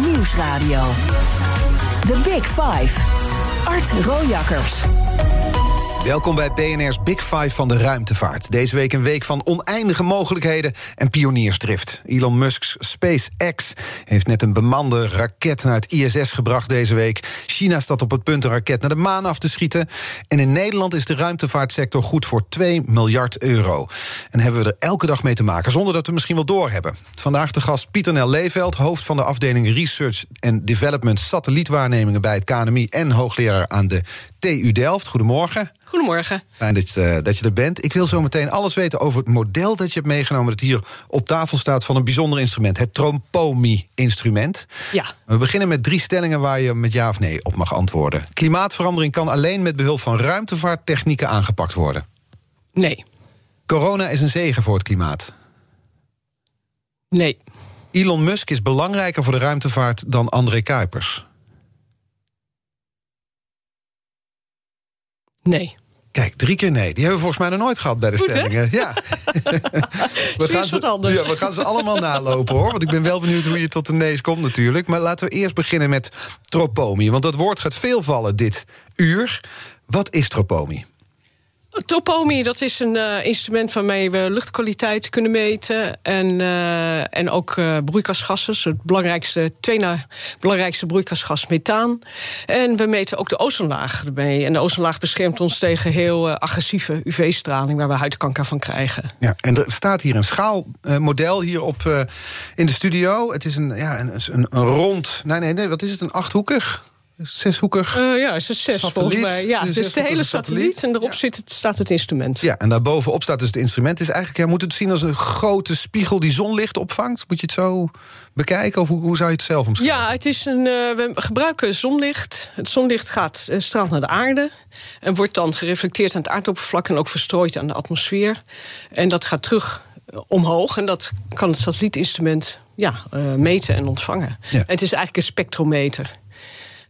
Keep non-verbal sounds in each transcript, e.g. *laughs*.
Nieuwsradio. The Big Five. Art Rojakkers. Welkom bij BNR's Big Five van de ruimtevaart. Deze week een week van oneindige mogelijkheden en pioniersdrift. Elon Musk's SpaceX heeft net een bemande raket naar het ISS gebracht deze week. China staat op het punt een raket naar de maan af te schieten. En in Nederland is de ruimtevaartsector goed voor 2 miljard euro. En hebben we er elke dag mee te maken, zonder dat we misschien wel doorhebben. Vandaag de gast Pieter Nel Leeveld, hoofd van de afdeling Research and Development satellietwaarnemingen bij het KNMI en hoogleraar aan de TU Delft. Goedemorgen. Goedemorgen. Fijn dat je, dat je er bent. Ik wil zo meteen alles weten over het model dat je hebt meegenomen... dat hier op tafel staat van een bijzonder instrument. Het Trompomi-instrument. Ja. We beginnen met drie stellingen waar je met ja of nee op mag antwoorden. Klimaatverandering kan alleen met behulp van ruimtevaarttechnieken aangepakt worden. Nee. Corona is een zegen voor het klimaat. Nee. Elon Musk is belangrijker voor de ruimtevaart dan André Kuipers. Nee. Kijk, drie keer nee. Die hebben we volgens mij nog nooit gehad bij de Goed, hè? stellingen. Ja. *laughs* we, gaan wat anders. ja, we gaan ze allemaal nalopen hoor. Want ik ben wel benieuwd hoe je tot de nee's komt natuurlijk. Maar laten we eerst beginnen met tropomi. Want dat woord gaat veel vallen dit uur. Wat is tropomi? Topomi, dat is een eh, instrument waarmee we luchtkwaliteit kunnen meten. En, eh, en ook eh, broeikasgassen. Het belangrijkste, twee na belangrijkste broeikasgas methaan. En we meten ook de ozonlaag ermee. En de ozonlaag beschermt ons tegen heel agressieve UV-straling... waar we huidkanker van krijgen. Ja, en er staat hier een schaalmodel hier op, in de studio. Het is een, ja, een, een rond... Nee, nee, nee, wat is het? Een achthoekig? Zeshoekig? Eh, ja, het is zes Satelliet. volgens mij. Ja, Dus de even hele satelliet. En erop Ja. zit het, staat het instrument. Ja, en daarbovenop staat dus het instrument. Is eigenlijk, ja, moet het zien als een grote spiegel die zonlicht opvangt? Moet je het zo bekijken? Of hoe, hoe zou je het zelf omschrijven? Ja, het is een, eh, we gebruiken zonlicht. Het zonlicht gaat, eh, straalt naar de aarde. En wordt dan gereflecteerd aan het aardoppervlak. En ook verstrooid aan de atmosfeer. En dat gaat terug omhoog. En dat kan het satellietinstrument ja, meten en ontvangen. Ja. En het is eigenlijk een spectrometer.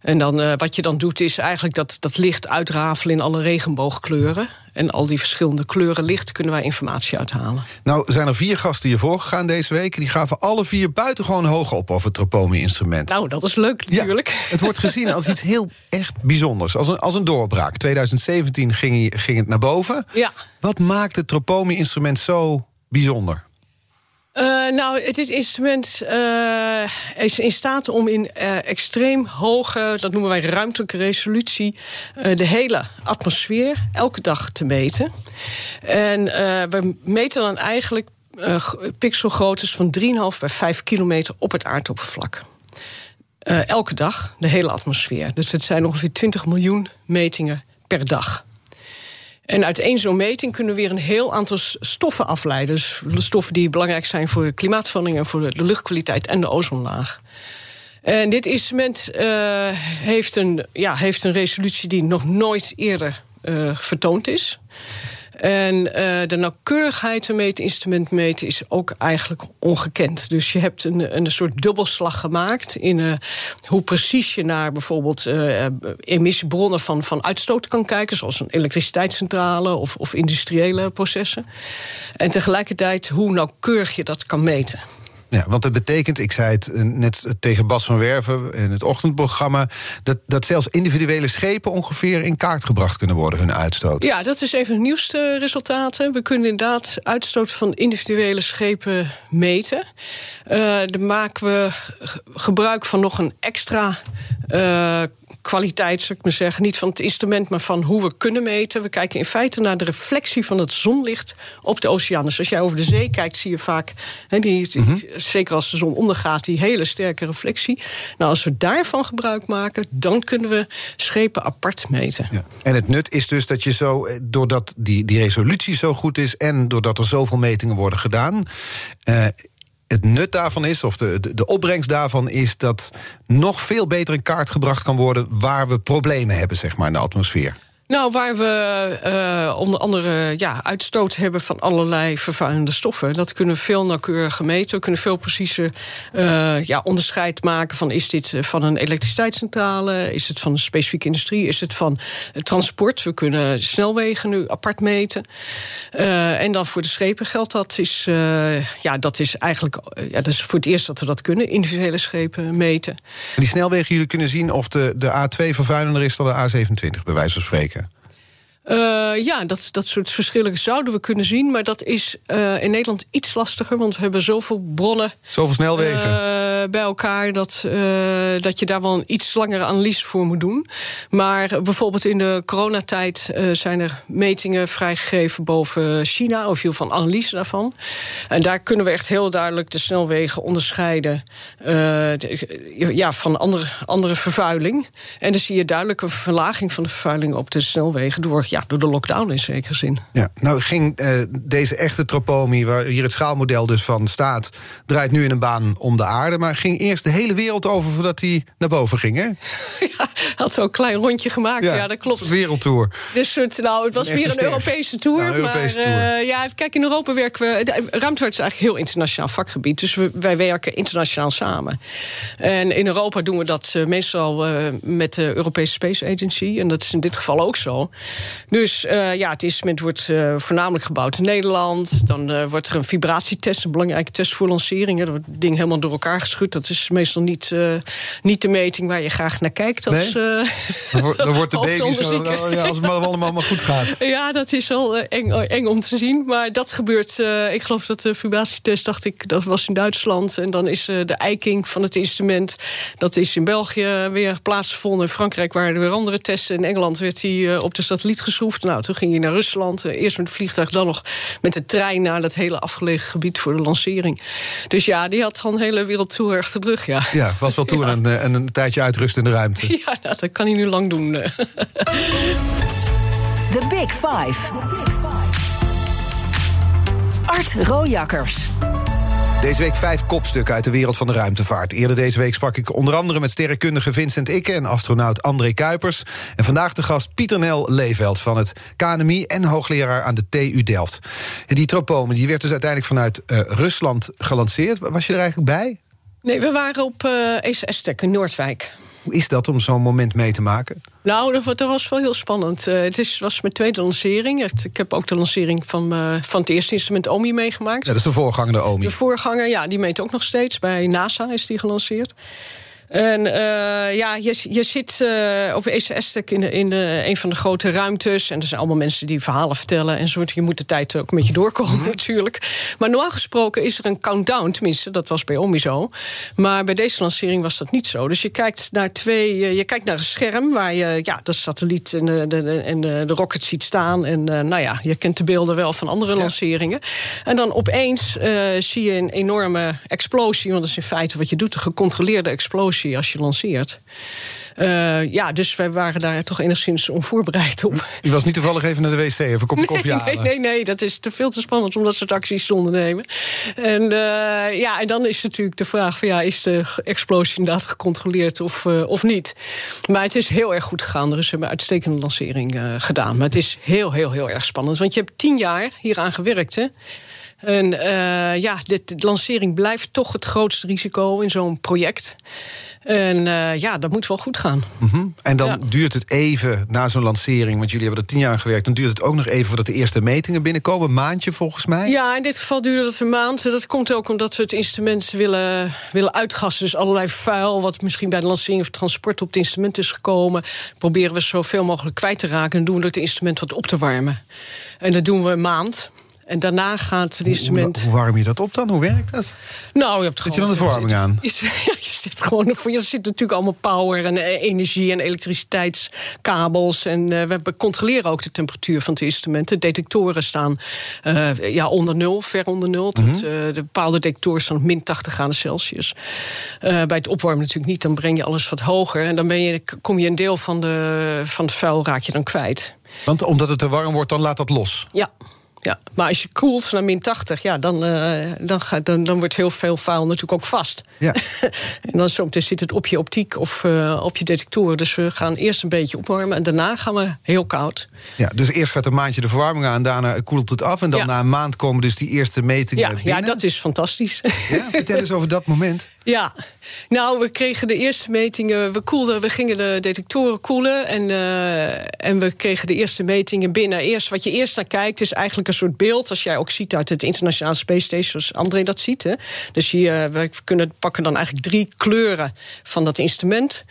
En dan, eh, wat je dan doet, is eigenlijk dat, dat licht uitrafelen in alle regenboogkleuren. En al die verschillende kleuren licht kunnen wij informatie uithalen. Nou, zijn er vier gasten hiervoor gegaan deze week. Die gaven alle vier buitengewoon hoog op over het Tropomi-instrument. Nou, dat is leuk natuurlijk. Ja, het wordt gezien als iets heel echt bijzonders. Als een, als een doorbraak. 2017 ging, ging het naar boven. Ja. Wat maakt het Tropomi-instrument zo bijzonder? Eh, nou, het instrument eh, is in staat om in eh, extreem hoge, dat noemen wij ruimtelijke resolutie, de hele atmosfeer elke dag te meten. En we meten dan eigenlijk pixelgroottes van 3,5 bij 5 kilometer op het aardoppervlak. Elke dag, de hele atmosfeer. Dus het zijn ongeveer 20 miljoen metingen per dag. En uit één zo'n meting kunnen we weer een heel aantal stoffen afleiden. Dus stoffen die belangrijk zijn voor de klimaatverandering en voor de, de luchtkwaliteit en de ozonlaag. En dit instrument eh, heeft, een, ja, heeft een resolutie die nog nooit eerder eh, vertoond is. En eh, de nauwkeurigheid waarmee het instrument meten is ook eigenlijk ongekend. Dus je hebt een, een soort dubbelslag gemaakt in eh, hoe precies je naar bijvoorbeeld eh, emissiebronnen van, van uitstoot kan kijken, zoals een elektriciteitscentrale of, of industriële processen. En tegelijkertijd hoe nauwkeurig je dat kan meten. Ja, want het betekent, ik zei het eh, net tegen Bas van Werven in het ochtendprogramma, dat, dat zelfs individuele schepen ongeveer in kaart gebracht kunnen worden, hun uitstoot. Ja, dat is van de nieuwste resultaten. We kunnen inderdaad uitstoot van individuele schepen meten. Eh daar maken we gebruik van nog een extra eh, kwaliteit, zou ik maar zeggen. Niet van het instrument, maar van hoe we kunnen meten. We kijken in feite naar de reflectie van het zonlicht op de oceaan. Dus als jij over de zee kijkt, zie je vaak, die, die- zeker als de zon ondergaat, die hele sterke reflectie. Nou, als we daarvan gebruik maken, dan kunnen we schepen apart meten. Ja. En het nut is dus dat je zo, eh, doordat die, die resolutie zo goed is en doordat er zoveel metingen worden gedaan. eh, het nut daarvan is, of de, de, de opbrengst daarvan is dat nog veel beter in kaart gebracht kan worden waar we problemen hebben, zeg maar, in de atmosfeer. Nou, waar we uh, onder andere ja, uitstoot hebben van allerlei vervuilende stoffen. Dat kunnen we veel nauwkeuriger meten. We kunnen veel preciezer uh, ja, onderscheid maken van... is dit van een elektriciteitscentrale, is het van een specifieke industrie... is het van transport. We kunnen snelwegen nu apart meten. En dan voor de schepen geldt dat. Is, ja, dat is eigenlijk ja, dat is voor het eerst dat we dat kunnen, individuele schepen meten. En die snelwegen, jullie kunnen zien of de, de A2 vervuilender is dan de A27, bij wijze van spreken. Uh, ja, dat, dat soort verschillen zouden we kunnen zien. Maar dat is uh, in Nederland iets lastiger. Want we hebben zoveel bronnen. Zoveel snelwegen. Uh, bij elkaar. Dat, dat je daar wel een iets langere analyse voor moet doen. Maar bijvoorbeeld in de coronatijd zijn er metingen vrijgegeven boven China. Of heel van analyse daarvan. En daar kunnen we echt heel duidelijk de snelwegen onderscheiden. De, ja, van andere, andere vervuiling. En dan zie je duidelijk een verlaging van de vervuiling op de snelwegen. door ja, door de lockdown in zekere zin. Ja, nou ging deze echte tropomi, waar hier het schaalmodel dus van staat, draait nu in een baan om de aarde. Maar ging eerst de hele wereld over voordat hij naar boven ging, hè? *laughs* Ja, had zo'n klein rondje gemaakt. Ja, dat klopt. Een wereldtour. Dus het, nou, het was meer een Europese tour. Nou, Europese maar tour. Uh, ja, kijk, in Europa werken we. De ruimtevaart is eigenlijk een heel internationaal vakgebied. Dus we, wij werken internationaal samen. En in Europa doen we dat uh, meestal met de Europese Space Agency. En dat is in dit geval ook zo. Dus ja, het instrument wordt voornamelijk gebouwd in Nederland. Dan wordt er een vibratietest, een belangrijke test voor lanceringen. Wordt het ding helemaal door elkaar geschud. Dat is meestal niet, niet de meting waar je graag naar kijkt. Als, nee? dan, dan wordt de *laughs* baby zo, nou, ja, als het allemaal maar goed gaat. *laughs* Ja, dat is wel eng, eng om te zien. Maar dat gebeurt, ik geloof dat de vibratietest, dacht ik, dat was in Duitsland. En dan is de eiking van het instrument, dat is in België weer plaatsgevonden. In Frankrijk waren er weer andere testen. In Engeland werd die op de satelliet geschroefd. Nou, toen ging hij naar Rusland. Eh, eerst met het vliegtuig, dan nog met de trein naar dat hele afgelegen gebied voor de lancering. Dus ja, die had een hele wereldtour de rug. Ja, ja was wel toen een, een, een, tijdje uitrust in de ruimte. *laughs* Ja, nou, dat kan hij nu lang doen. The Big Five. Art Rojakkers. Deze week vijf kopstukken uit de wereld van de ruimtevaart. Eerder deze week sprak ik onder andere met sterrenkundige Vincent Ikke... en astronaut André Kuipers. En vandaag de gast Pieter Nel Leeveld van het KNMI... en hoogleraar aan de TU Delft. En die tropomen die werd dus uiteindelijk vanuit uh, Rusland gelanceerd. Was je er eigenlijk bij? Nee, we waren op uh, eh, ECS-Tech in Noordwijk. Hoe is dat om zo'n moment mee te maken? Nou, dat, was wel heel spannend. Uh, het is, was mijn tweede lancering. Ik heb ook de lancering van, uh, van het eerste instrument OMI meegemaakt. Ja, dat is de voorganger, de OMI. De voorganger, ja, die meet ook nog steeds. Bij NASA is die gelanceerd. En uh, ja, je, je zit uh, op ECS in, in de, een van de grote ruimtes. En er zijn allemaal mensen die verhalen vertellen. En zo, je moet de tijd ook een beetje doorkomen, mm natuurlijk. Maar normaal gesproken is er een countdown. Tenminste, dat was bij OMI zo. Maar bij deze lancering was dat niet zo. Dus je kijkt naar twee. Je kijkt naar een scherm waar je ja, de satelliet en de, de, en de, de rocket ziet staan. En nou ja, je kent de beelden wel van andere lanceringen. En dan opeens zie je een enorme explosie. Want dat is in feite wat je doet: een gecontroleerde explosie als je lanceert. Uh, ja, dus wij waren daar toch enigszins onvoorbereid op. U was niet toevallig even naar de wc, even een kopje koffie halen? Nee, nee, nee, dat is te veel te spannend om dat soort acties te ondernemen. En, uh, ja, en dan is natuurlijk de vraag: van, ja, is de explosie inderdaad gecontroleerd of, uh, of niet? Maar het is heel erg goed gegaan. We hebben een uitstekende lancering gedaan. Maar het is heel, heel, heel erg spannend. Want je hebt tien jaar hieraan gewerkt, hè? En uh, ja, de lancering blijft toch het grootste risico in zo'n project. En uh, ja, dat moet wel goed gaan. Mm -hmm. En dan duurt het even na zo'n lancering, want jullie hebben er tien jaar aan gewerkt, dan duurt het ook nog even voordat de eerste metingen binnenkomen. Een maandje volgens mij? Ja, in dit geval duurde dat een maand. Dat komt ook omdat we het instrument willen, willen uitgassen. Dus allerlei vuil, wat misschien bij de lancering of transport op het instrument is gekomen, proberen we zoveel mogelijk kwijt te raken. En doen we door het instrument wat op te warmen. En dat doen we een maand. En daarna gaat het instrument. Hoe, hoe, warm je dat op dan? Hoe werkt dat? Nou, je hebt gewoon. Zet je dan de verwarming aan? *laughs* Je, je, zit gewoon. Er zit natuurlijk allemaal power en eh, energie en elektriciteitskabels. En uh, we controleren ook de temperatuur van het instrument. De detectoren staan uh, ja, onder nul, ver onder nul. Mm -hmm. de bepaalde detectoren staan op min 80 graden Celsius. bij het opwarmen natuurlijk niet. Dan breng je alles wat hoger. En dan ben je, kom je een deel van, de, van het vuil raak je dan kwijt. Want omdat het te warm wordt, dan laat dat los? Ja. Ja, maar als je koelt naar min 80, ja, dan, uh, dan, gaat, dan, dan wordt heel veel vuil natuurlijk ook vast. Ja. *laughs* en dan zometeen zit het op je optiek of uh, op je detectoren. Dus we gaan eerst een beetje opwarmen en daarna gaan we heel koud. Ja, dus eerst gaat een maandje de verwarming aan, daarna koelt het af... en dan Ja. na een maand komen dus die eerste metingen Ja, binnen. ja, dat is fantastisch. Ja, vertel eens over dat moment. *laughs* Ja, nou, we kregen de eerste metingen. We, koelden, we gingen de detectoren koelen. En, eh, en we kregen de eerste metingen binnen. Eerst, wat je eerst naar kijkt, is eigenlijk een soort beeld. Als jij ook ziet uit het Internationale Space Station, zoals André dat ziet. Hè. Dus hier, we kunnen pakken dan eigenlijk drie kleuren van dat instrument.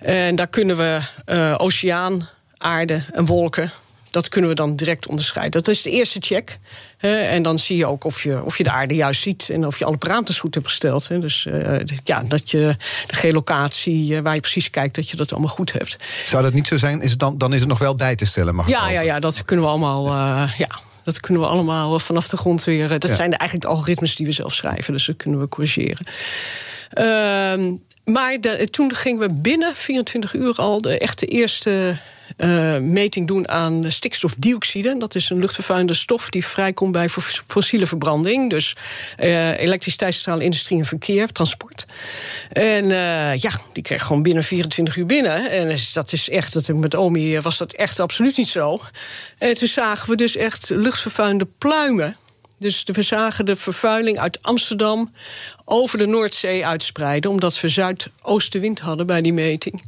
En daar kunnen we eh, oceaan, aarde en wolken. Dat kunnen we dan direct onderscheiden. Dat is de eerste check. Hè, en dan zie je ook of je, of je de aarde juist ziet en of je alle parameters goed hebt gesteld. Hè. Dus eh, ja, dat je de geolocatie, eh, waar je precies kijkt, dat je dat allemaal goed hebt. Zou dat niet zo zijn, is het dan, dan is het nog wel bij te stellen, mag Ja, ja, ja, dat kunnen we allemaal. eh, ja. Dat kunnen we allemaal vanaf de grond weer. eh, Dat Ja. zijn eigenlijk de algoritmes die we zelf schrijven. Dus dat kunnen we corrigeren. Ehm, maar de- toen gingen we binnen 24 uur al de echte eerste eh, meting doen aan de stikstofdioxide. Dat is een luchtvervuilende stof die vrijkomt bij fos- fossiele verbranding. Dus eh elektriciteitscentrale, industrie en verkeer, transport. En eh, ja, die kreeg gewoon binnen 24 uur binnen. En dat is echt, dat met Omi was dat echt absoluut niet zo. En toen zagen we dus echt luchtvervuilende pluimen. Dus we zagen de vervuiling uit Amsterdam over de Noordzee uitspreiden, omdat we zuidoostenwind hadden bij die meting.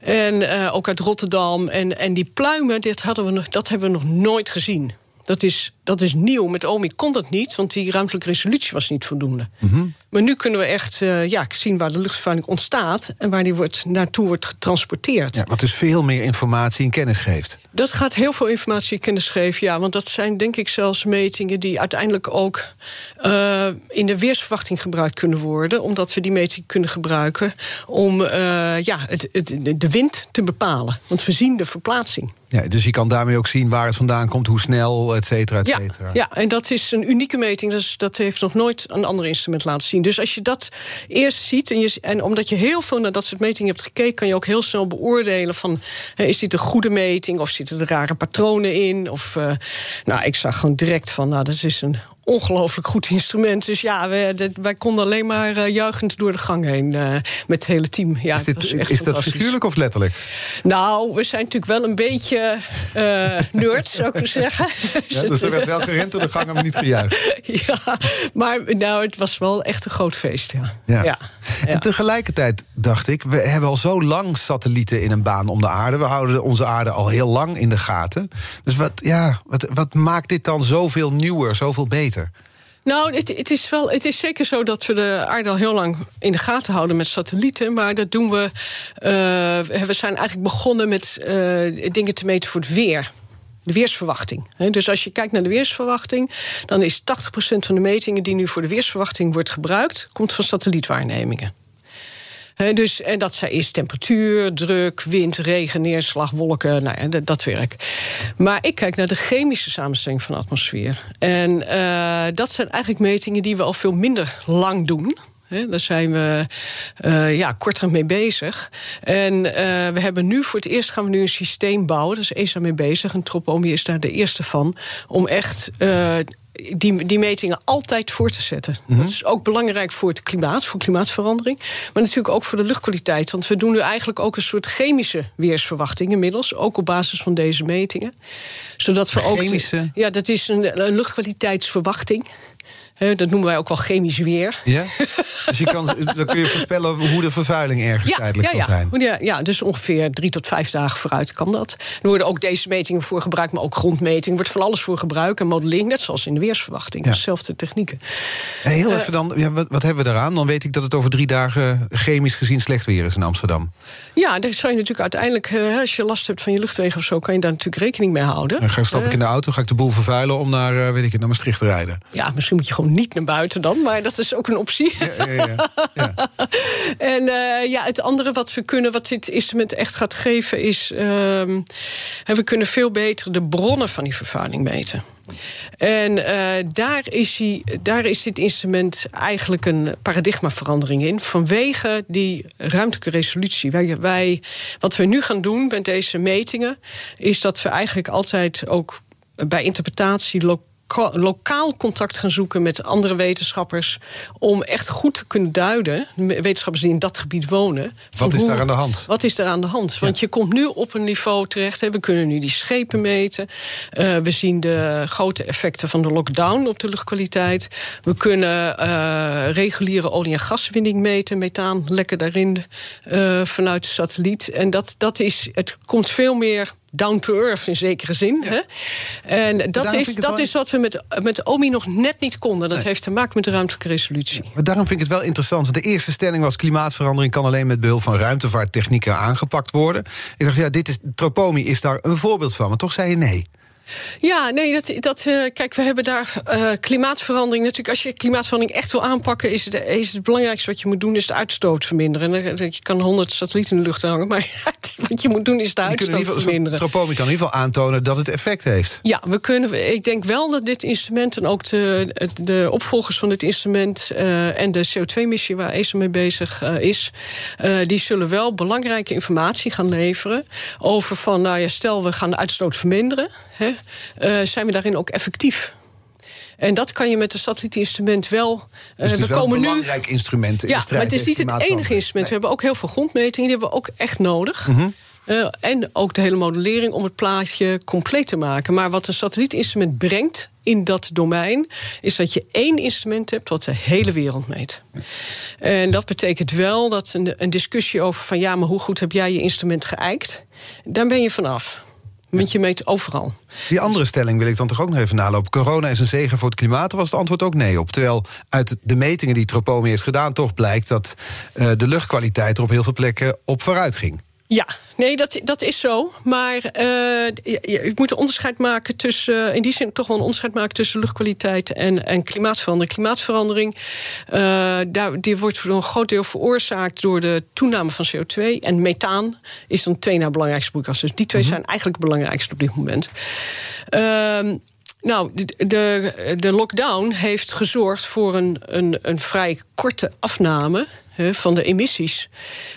En eh, ook uit Rotterdam. En, en die pluimen, dit hadden we nog, dat hebben we nog nooit gezien. Dat is, dat is nieuw. Met OMI kon dat niet, want die ruimtelijke resolutie was niet voldoende. Maar nu kunnen we echt eh, ja, zien waar de luchtvervuiling ontstaat en waar die wordt, naartoe wordt getransporteerd. Ja, wat dus veel meer informatie en kennis geeft. Dat gaat heel veel informatie kennis geven, ja. Want dat zijn denk ik zelfs metingen die uiteindelijk ook eh, in de weersverwachting gebruikt kunnen worden. Omdat we die meting kunnen gebruiken om eh, ja, het, het, de wind te bepalen. Want we zien de verplaatsing. Ja, dus je kan daarmee ook zien waar het vandaan komt, hoe snel, et cetera, et Ja, cetera. ja, en dat is een unieke meting. Dus dat heeft nog nooit een ander instrument laten zien. Dus als je dat eerst ziet, en, je, en omdat je heel veel naar dat soort metingen hebt gekeken, kan je ook heel snel beoordelen van hè, is dit een goede meting of zitten er rare patronen in? Of, eh, nou, ik zag gewoon direct van, nou, dat is een ongelooflijk goed instrument. Dus ja, wij, dat- wij konden alleen maar eh, juichend door de gang heen eh, met het hele team. Ja, Is, dit, is dat figuurlijk of letterlijk? Nou, we zijn natuurlijk wel een beetje eh nerds, zou ik maar zeggen. *laughs* Ja, dus er werd wel gerend door de gang, maar niet gejuicht. *laughs* Ja, maar nou, het was wel echt een groot feest, ja. Ja. ja. En tegelijkertijd dacht ik, we hebben al zo lang satellieten in een baan om de aarde. We houden onze aarde al heel lang in de gaten. Dus wat, ja, wat, wat maakt dit dan zoveel nieuwer, zoveel beter? Nou, het, het, is wel, het is zeker zo dat we de aarde al heel lang in de gaten houden met satellieten. Maar dat doen we. eh, we zijn eigenlijk begonnen met eh, dingen te meten voor het weer. De weersverwachting. Dus als je kijkt naar de weersverwachting, dan is 80% van de metingen die nu voor de weersverwachting wordt gebruikt, komt van satellietwaarnemingen. Dus, en dat is temperatuur, druk, wind, regen, neerslag, wolken, nou ja, dat, werk. Maar ik kijk naar de chemische samenstelling van de atmosfeer. En eh, dat zijn eigenlijk metingen die we al veel minder lang doen. Daar zijn we eh, ja, korter mee bezig. En eh, we hebben nu voor het eerst gaan we nu een systeem bouwen. Daar is ESA mee bezig. En Tropomi is daar de eerste van. Om echt die, die metingen altijd voor te zetten. Dat is ook belangrijk voor het klimaat, voor klimaatverandering. Maar natuurlijk ook voor de luchtkwaliteit. Want we doen nu eigenlijk ook een soort chemische weersverwachting inmiddels. Ook op basis van deze metingen. Zodat we ook. Chemische? Ja, dat is een, een luchtkwaliteitsverwachting. Dat noemen wij ook wel chemisch weer. Ja? dus je kan, *laughs* dan kun je voorspellen hoe de vervuiling ergens tijdelijk ja, zal zijn. ja. Ja, dus ongeveer drie tot vijf dagen vooruit kan dat. Er worden ook deze metingen voor gebruikt, maar ook grondmetingen. Er wordt van alles voor gebruikt en modelling, net zoals in de weersverwachting. Dezelfde technieken. En heel even dan, ja, wat, wat hebben we daaraan? Dan weet ik dat het over drie dagen chemisch gezien slecht weer is in Amsterdam. Ja, daar zou je natuurlijk uiteindelijk, eh, als je last hebt van je luchtwegen of zo, kan je daar natuurlijk rekening mee houden. Dan ga ik, stap ik in de auto, ga ik de boel vervuilen om naar, eh, weet ik het, naar Maastricht te rijden. Ja, misschien moet je gewoon niet naar buiten dan, maar dat is ook een optie. Ja, ja, ja. ja. *laughs* En eh, ja, het andere wat we kunnen, wat dit instrument echt gaat geven, is. ehm, we kunnen veel beter de bronnen van die vervuiling meten. En eh, daar, is die, daar is dit instrument eigenlijk een paradigmaverandering in. Vanwege die ruimtelijke resolutie. Wij, wij, wat we nu gaan doen met deze metingen, is dat we eigenlijk altijd ook bij interpretatie lo- lokaal contact gaan zoeken met andere wetenschappers. om echt goed te kunnen duiden, wetenschappers die in dat gebied wonen. Wat is daar aan de hand? Wat is daar aan de hand? Want je komt nu op een niveau terecht. Hè, we kunnen nu die schepen meten. Uh, we zien de grote effecten van de lockdown op de luchtkwaliteit. We kunnen uh, reguliere olie- en gaswinning meten, methaan lekker daarin uh, vanuit de satelliet. En dat, dat is, het komt veel meer down to earth in zekere zin. Hè? En dat, is, dat is wat we met, met OMI nog net niet konden. Dat heeft te maken met de ruimtelijke resolutie. maar daarom vind ik het wel interessant. De eerste stelling was: klimaatverandering kan alleen met behulp van ruimtevaarttechnieken aangepakt worden. Ik dacht, ja, dit is, Tropomi is daar een voorbeeld van. Maar toch zei je nee. Ja, nee, dat, dat, uh, kijk, we hebben daar uh, klimaatverandering. Natuurlijk, als je klimaatverandering echt wil aanpakken, is het, is het belangrijkste wat je moet doen, is de uitstoot verminderen. En je kan honderd satellieten in de lucht hangen, maar *laughs* wat je moet doen is de uitstoot geval, verminderen. Tropomi kan in ieder geval aantonen dat het effect heeft. Ja, we kunnen. Ik denk wel dat dit instrument en ook de, de opvolgers van dit instrument uh, en de CO2-missie waar ESA mee bezig is, die zullen wel belangrijke informatie gaan leveren over van, nou ja, stel we gaan de uitstoot verminderen. Hè, uh, zijn we daarin ook effectief? En dat kan je met een satellietinstrument wel. Dus het is we wel komen een belangrijk nu, instrument. In ja, maar het is niet het enige instrument. Nee. We hebben ook heel veel grondmetingen, die hebben we ook echt nodig. Mm -hmm. uh, en ook de hele modellering om het plaatje compleet te maken. Maar wat een satellietinstrument brengt in dat domein, is dat je één instrument hebt wat de hele wereld meet. En dat betekent wel dat een, een discussie over van ja, maar hoe goed heb jij je instrument geëikt, daar ben je vanaf. Want je meet overal. Die andere stelling wil ik dan toch ook nog even nalopen. Corona is een zegen voor het klimaat. Was het antwoord ook nee op. Terwijl uit de metingen die Tropomi heeft gedaan... toch blijkt dat uh, de luchtkwaliteit er op heel veel plekken op vooruit ging. Ja, nee, dat, dat is zo. Maar uh, je, je, moet een onderscheid maken tussen. in die zin toch wel een onderscheid maken tussen luchtkwaliteit en, en klimaatverandering. Klimaatverandering uh, daar, die wordt voor een groot deel veroorzaakt door de toename van CO2. En methaan is dan twee na belangrijkste broeikgassen. Dus die twee mm -hmm. zijn eigenlijk het belangrijkste op dit moment. Uh, nou, de, de, de, lockdown heeft gezorgd voor een, een, een vrij korte afname van de emissies.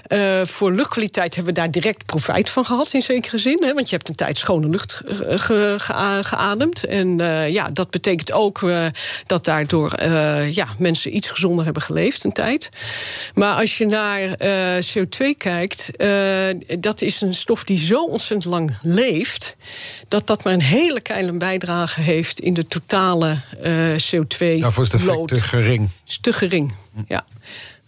Uh, voor luchtkwaliteit hebben we daar direct profijt van gehad, in zekere zin. Hè, want je hebt een tijd schone lucht ge, ge, geademd. En uh, ja, dat betekent ook uh, dat daardoor ja, mensen iets gezonder hebben geleefd een tijd. Maar als je naar CO2 kijkt, dat is een stof die zo ontzettend lang leeft, dat dat maar een hele kleine bijdrage heeft in de totale CO2. Daarvoor is de effect te gering. Is te gering, ja.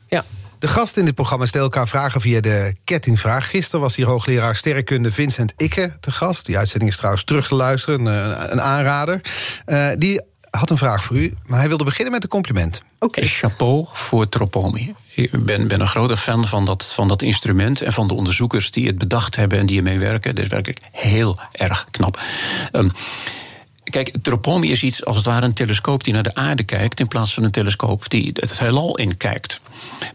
ja. De gasten in dit programma stellen elkaar vragen via de kettingvraag. Gisteren was hier hoogleraar sterrenkunde Vincent Ikke te gast. Die uitzending is trouwens terug te luisteren, een, een aanrader. Uh, die had een vraag voor u, maar hij wilde beginnen met een compliment. Okay. Chapeau voor Tropomi. Ik ben, ben een grote fan van dat, van dat instrument en van de onderzoekers die het bedacht hebben en die ermee werken. Dat is werkelijk heel erg knap. Um, Kijk, Tropomi is iets als het ware een telescoop die naar de aarde kijkt, in plaats van een telescoop die het heelal in kijkt.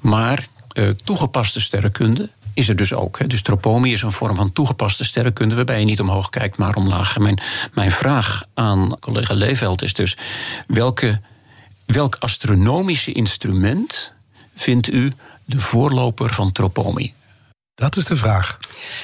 Maar uh, toegepaste sterrenkunde is er dus ook. Hè. Dus tropomi is een vorm van toegepaste sterrenkunde... waarbij je niet omhoog kijkt, maar omlaag. Mijn, mijn vraag aan collega Leeveld is dus... Welke, welk astronomische instrument vindt u de voorloper van tropomi? Dat is de vraag.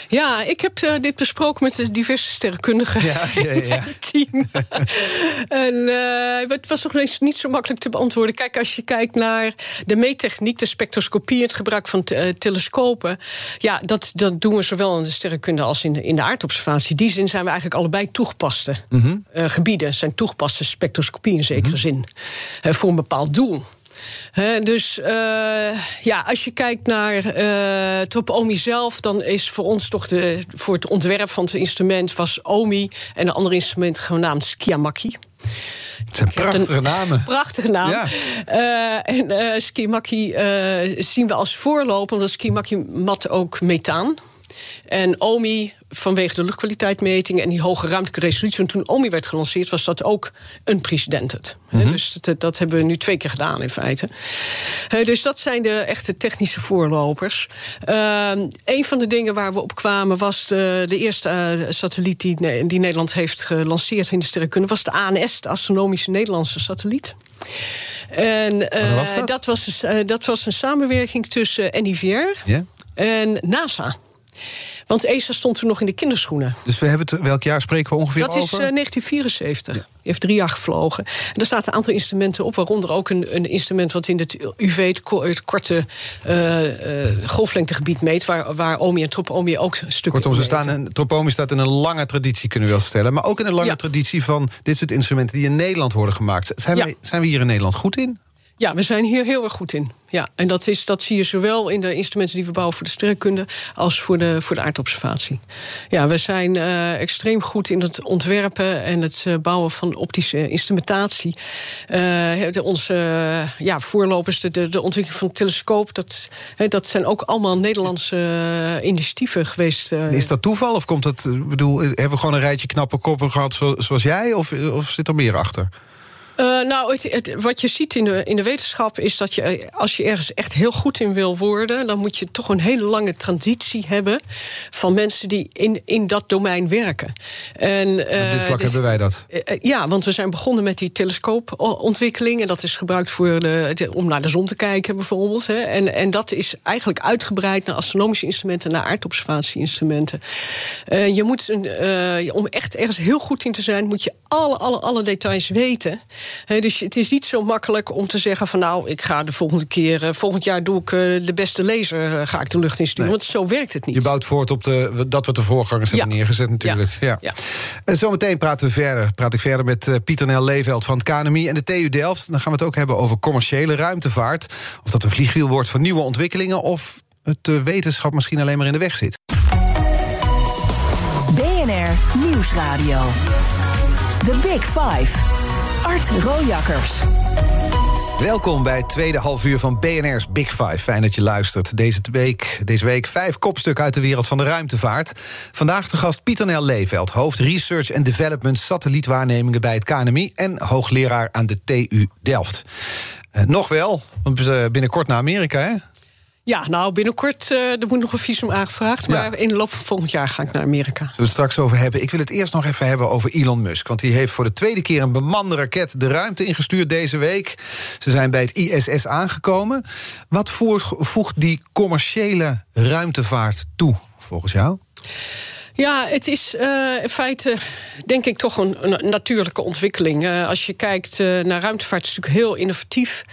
Ja, ik heb uh, dit besproken met de diverse sterrenkundigen ja, ja, ja. *laughs* team. *laughs* en uh, het was nog eens niet zo makkelijk te beantwoorden. Kijk, als je kijkt naar de meettechniek, de spectroscopie, het gebruik van uh, telescopen. Ja, dat, dat doen we zowel in de sterrenkunde als in de, in de aardobservatie. In die zin zijn we eigenlijk allebei toegepaste mm -hmm. gebieden. Zijn toegepaste spectroscopie in zekere mm -hmm. zin. voor een bepaald doel. He, dus uh, ja, als je kijkt naar uh, Trop OMI zelf, dan is voor ons toch de, voor het ontwerp van het instrument was OMI en een ander instrument genaamd Skiamaki. Het zijn prachtige namen. Prachtige naam. Ja. Uh, en uh, Skimaki uh, zien we als voorloper, omdat Skimaki mat ook methaan. En OMI, vanwege de luchtkwaliteitmetingen en die hoge ruimtelijke resolutie, want toen OMI werd gelanceerd, was dat ook een precedent. Mm -hmm. Dus dat, dat, hebben we nu twee keer gedaan in feite. Dus dat zijn de echte technische voorlopers. Uh, een van de dingen waar we op kwamen was de, de eerste uh, satelliet die, die Nederland heeft gelanceerd in de sterrenkunde, was de ANS, de Astronomische Nederlandse Satelliet. En was dat? Dat, was, uh, dat was een samenwerking tussen NIVR yeah. en NASA. Want ESA stond toen nog in de kinderschoenen. Dus we hebben het, welk jaar spreken we ongeveer dat over? Dat is 1974. Die heeft drie jaar gevlogen. En er staat een aantal instrumenten op, waaronder ook een, een instrument wat in het UV, het, korte uh, uh, golflengtegebied meet, waar, waar OMI en tropomi ook stukken Kortom, ze staan een, tropomi staat in een lange traditie, kunnen we wel stellen. Maar ook in een lange traditie van dit soort instrumenten die in Nederland worden gemaakt. Zijn, wij, zijn we hier in Nederland goed in? Ja, we zijn hier heel erg goed in. Ja, en dat, is, dat zie je zowel in de instrumenten die we bouwen voor de sterrenkunde als voor de, voor de aardobservatie. Ja, we zijn uh, extreem goed in het ontwerpen en het uh, bouwen van optische instrumentatie. Uh, onze ja, voorlopers, de, de, de, ontwikkeling van het telescoop, dat, dat zijn ook allemaal Nederlandse initiatieven geweest. Is dat toeval of komt dat, bedoel, hebben we gewoon een rijtje knappe koppen gehad zoals jij, of, of zit er meer achter? Uh, nou, het, het, wat je ziet in de, in de wetenschap is dat je, als je ergens echt heel goed in wil worden, dan moet je toch een hele lange transitie hebben van mensen die in, in dat domein werken. En, uh, Op dit vlak dus, hebben wij dat. Uh, ja, want we zijn begonnen met die telescoopontwikkeling. En dat is gebruikt voor de, de, om naar de zon te kijken, bijvoorbeeld. Hè. En, en dat is eigenlijk uitgebreid naar astronomische instrumenten, naar aardobservatie-instrumenten. je moet, een, om echt ergens heel goed in te zijn, moet je alle, alle, alle details weten dus het is niet zo makkelijk om te zeggen van nou, ik ga de volgende keer, uh, volgend jaar doe ik uh, de beste laser, uh, ga ik de lucht insturen. Nee. Want zo werkt het niet. Je bouwt voort op de, dat wat de voorgangers ja. hebben neergezet natuurlijk. Ja. ja. En zometeen praten we verder. Praat ik verder met Pieter Nel Leeveld van het KNMI en de TU Delft. Dan gaan we het ook hebben over commerciële ruimtevaart. Of dat een vliegwiel wordt van nieuwe ontwikkelingen of het wetenschap misschien alleen maar in de weg zit. BNR Nieuwsradio. The Big Five. Art. Welkom bij het tweede halfuur van BNR's Big Five. Fijn dat je luistert. Deze week, deze week vijf kopstukken uit de wereld van de ruimtevaart. Vandaag de gast Pieter Nel Leeveld, hoofd Research and Development satellietwaarnemingen bij het KNMI en hoogleraar aan de TU Delft. Uh, nog wel, want uh, binnenkort naar Amerika, hè? Ja, nou, binnenkort uh, er moet nog een visum aangevraagd. Maar ja. in de loop van volgend jaar ga ik naar Amerika. Zullen we het straks over hebben? Ik wil het eerst nog even hebben over Elon Musk. Want die heeft voor de tweede keer een bemande raket de ruimte ingestuurd deze week. Ze zijn bij het ISS aangekomen. Wat voegt die commerciële ruimtevaart toe, volgens jou? Ja, het is uh, in feite denk ik toch een, natuurlijke ontwikkeling. Uh, als je kijkt uh, naar ruimtevaart, is het natuurlijk heel innovatief.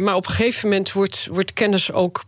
maar op een gegeven moment wordt, wordt kennis ook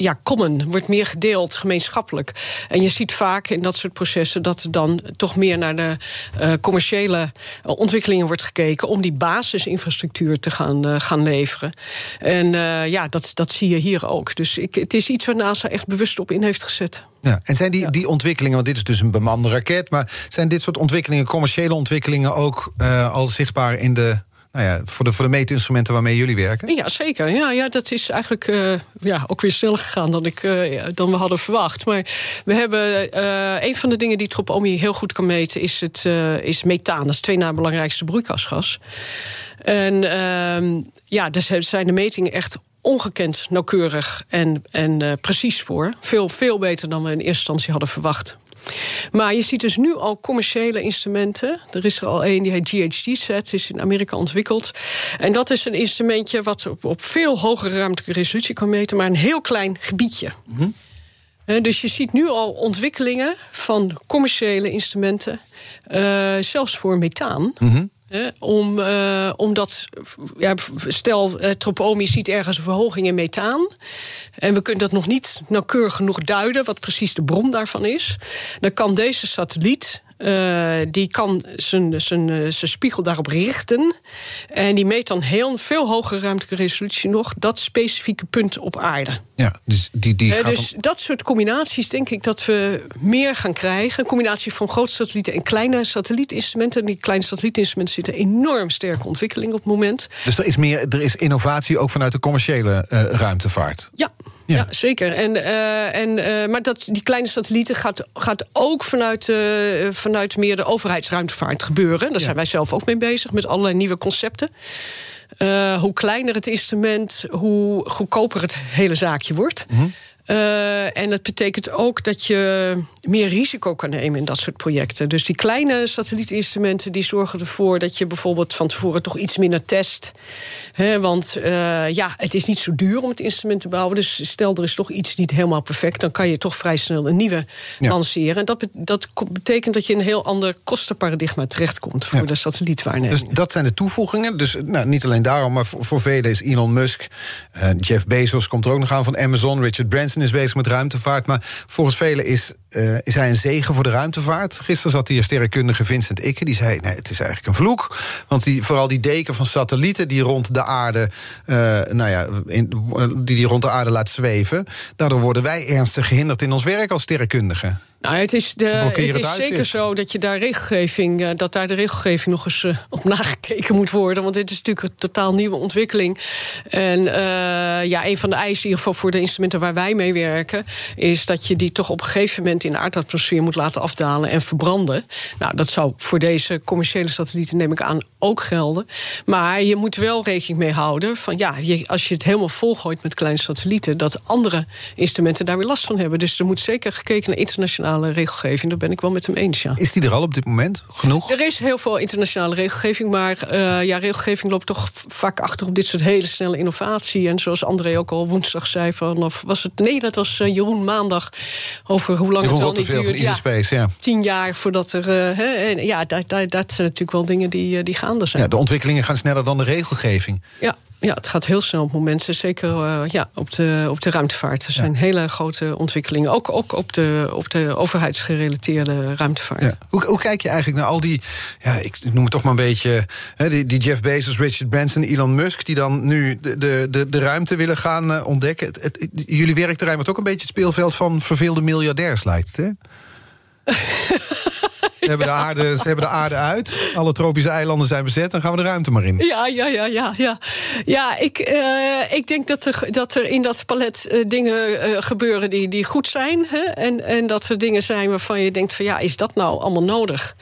ja, common, wordt meer gedeeld, gemeenschappelijk. En je ziet vaak in dat soort processen dat er dan toch meer naar de uh, commerciële ontwikkelingen wordt gekeken om die basisinfrastructuur te gaan, uh, gaan leveren. En uh, ja, dat, dat zie je hier ook. Dus ik, het is iets waar NASA echt bewust op in heeft gezet. Ja, en zijn die, die ontwikkelingen, want dit is dus een bemande raket, maar zijn dit soort ontwikkelingen, commerciële ontwikkelingen, ook al zichtbaar in de nou ja, voor, de, voor de meetinstrumenten waarmee jullie werken? Ja, zeker. Ja, ja, dat is eigenlijk uh, ja, ook weer sneller gegaan dan, ik, uh, dan we hadden verwacht. Maar we hebben uh, een van de dingen die Tropomi heel goed kan meten, is, het, is methaan. Dat is twee na belangrijkste broeikasgas. En ehm, ja, daar zijn de metingen echt ongekend nauwkeurig en, en precies voor. Veel, veel beter dan we in eerste instantie hadden verwacht. Maar je ziet dus nu al commerciële instrumenten. Er is er al een die heet GHD-set, is in Amerika ontwikkeld. En dat is een instrumentje wat op, op veel hogere ruimtelijke resolutie kan meten, maar een heel klein gebiedje. Mm dus je ziet nu al ontwikkelingen van commerciële instrumenten, uh, zelfs voor methaan. Mm om, uh, omdat, ja, stel, uh, Tropomi ziet ergens een verhoging in methaan. En we kunnen dat nog niet nauwkeurig genoeg duiden, wat precies de bron daarvan is. Dan kan deze satelliet uh, die kan zijn, zijn, zijn spiegel daarop richten. En die meet dan heel veel hogere ruimtelijke resolutie nog dat specifieke punt op aarde. Ja, dus die, die uh, dus dat soort combinaties denk ik dat we meer gaan krijgen. Een combinatie van grote satellieten en kleine satellietinstrumenten. En die kleine satellietinstrumenten zitten enorm sterke ontwikkeling op het moment. Dus er is meer, er is innovatie ook vanuit de commerciële uh, ruimtevaart. Ja. Ja. ja, zeker. En, uh, en, uh, maar dat, die kleine satellieten gaat, gaat ook vanuit, uh, vanuit meer de overheidsruimtevaart gebeuren. Daar ja. zijn wij zelf ook mee bezig, met allerlei nieuwe concepten. hoe kleiner het instrument, hoe goedkoper het hele zaakje wordt. Mm -hmm. Uh, en dat betekent ook dat je meer risico kan nemen in dat soort projecten. Dus die kleine satellietinstrumenten die zorgen ervoor dat je bijvoorbeeld van tevoren toch iets minder test. He, want uh, ja, het is niet zo duur om het instrument te bouwen. Dus stel er is toch iets niet helemaal perfect, dan kan je toch vrij snel een nieuwe ja. lanceren. En dat, dat betekent dat je in een heel ander kostenparadigma terechtkomt voor ja. de satellietwaarneming. Dus dat zijn de toevoegingen. Dus nou, niet alleen daarom, maar voor, voor velen is Elon Musk, uh, Jeff Bezos komt er ook nog aan van Amazon, Richard Branson is bezig met ruimtevaart. Maar volgens velen is, uh, is hij een zegen voor de ruimtevaart. Gisteren zat hier sterrenkundige Vincent Ikke. Die zei, nee, het is eigenlijk een vloek. Want die, vooral die deken van satellieten die rond de aarde... Uh, nou ja, in, die, die rond de aarde laat zweven... daardoor worden wij ernstig gehinderd in ons werk als sterrenkundigen. Nou, het is, de, het is zeker zo dat je daar regelgeving, uh, dat daar de regelgeving nog eens uh, op nagekeken moet worden. Want dit is natuurlijk een totaal nieuwe ontwikkeling. En uh, ja, een van de eisen, in ieder geval voor de instrumenten waar wij mee werken, is dat je die toch op een gegeven moment in de aardatmosfeer moet laten afdalen en verbranden. Nou, dat zou voor deze commerciële satellieten, neem ik aan, ook gelden. Maar je moet wel rekening mee houden van ja, je, als je het helemaal volgooit met kleine satellieten, dat andere instrumenten daar weer last van hebben. Dus er moet zeker gekeken naar internationale regelgeving. Daar ben ik wel met hem eens. Ja. Is die er al op dit moment? Genoeg? Er is heel veel internationale regelgeving. Maar uh, ja, regelgeving loopt toch vaak achter op dit soort hele snelle innovatie. En zoals André ook al woensdag zei, vanaf was het. Nee, dat was uh, Jeroen maandag. Over hoe lang het al niet duurt. Ja, Space, ja. Tien jaar voordat er. He, en ja, dat, dat, dat zijn natuurlijk wel dingen die, die gaande zijn. Ja, de ontwikkelingen gaan sneller dan de regelgeving. Ja. Ja, het gaat heel snel op momenten. Zeker uh, ja, op, de, op de ruimtevaart. Er zijn ja. hele grote ontwikkelingen. Ook, ook op, de, op de overheidsgerelateerde ruimtevaart. Ja. Hoe, hoe kijk je eigenlijk naar al die... Ja, ik noem het toch maar een beetje... Hè, die, die Jeff Bezos, Richard Branson, Elon Musk... die dan nu de, de, de ruimte willen gaan uh, ontdekken. Het, het, jullie werkterrein wordt ook een beetje het speelveld... van verveelde miljardairs, lijkt het, hè? *laughs* Ze hebben, de aarde, ze hebben de aarde uit. Alle tropische eilanden zijn bezet. Dan gaan we de ruimte maar in. Ja, ja, ja, ja. Ja, ja ik, uh, ik denk dat er, dat er in dat palet uh, dingen uh, gebeuren die, die goed zijn. Hè? En, en dat er dingen zijn waarvan je denkt: van ja, is dat nou allemaal nodig?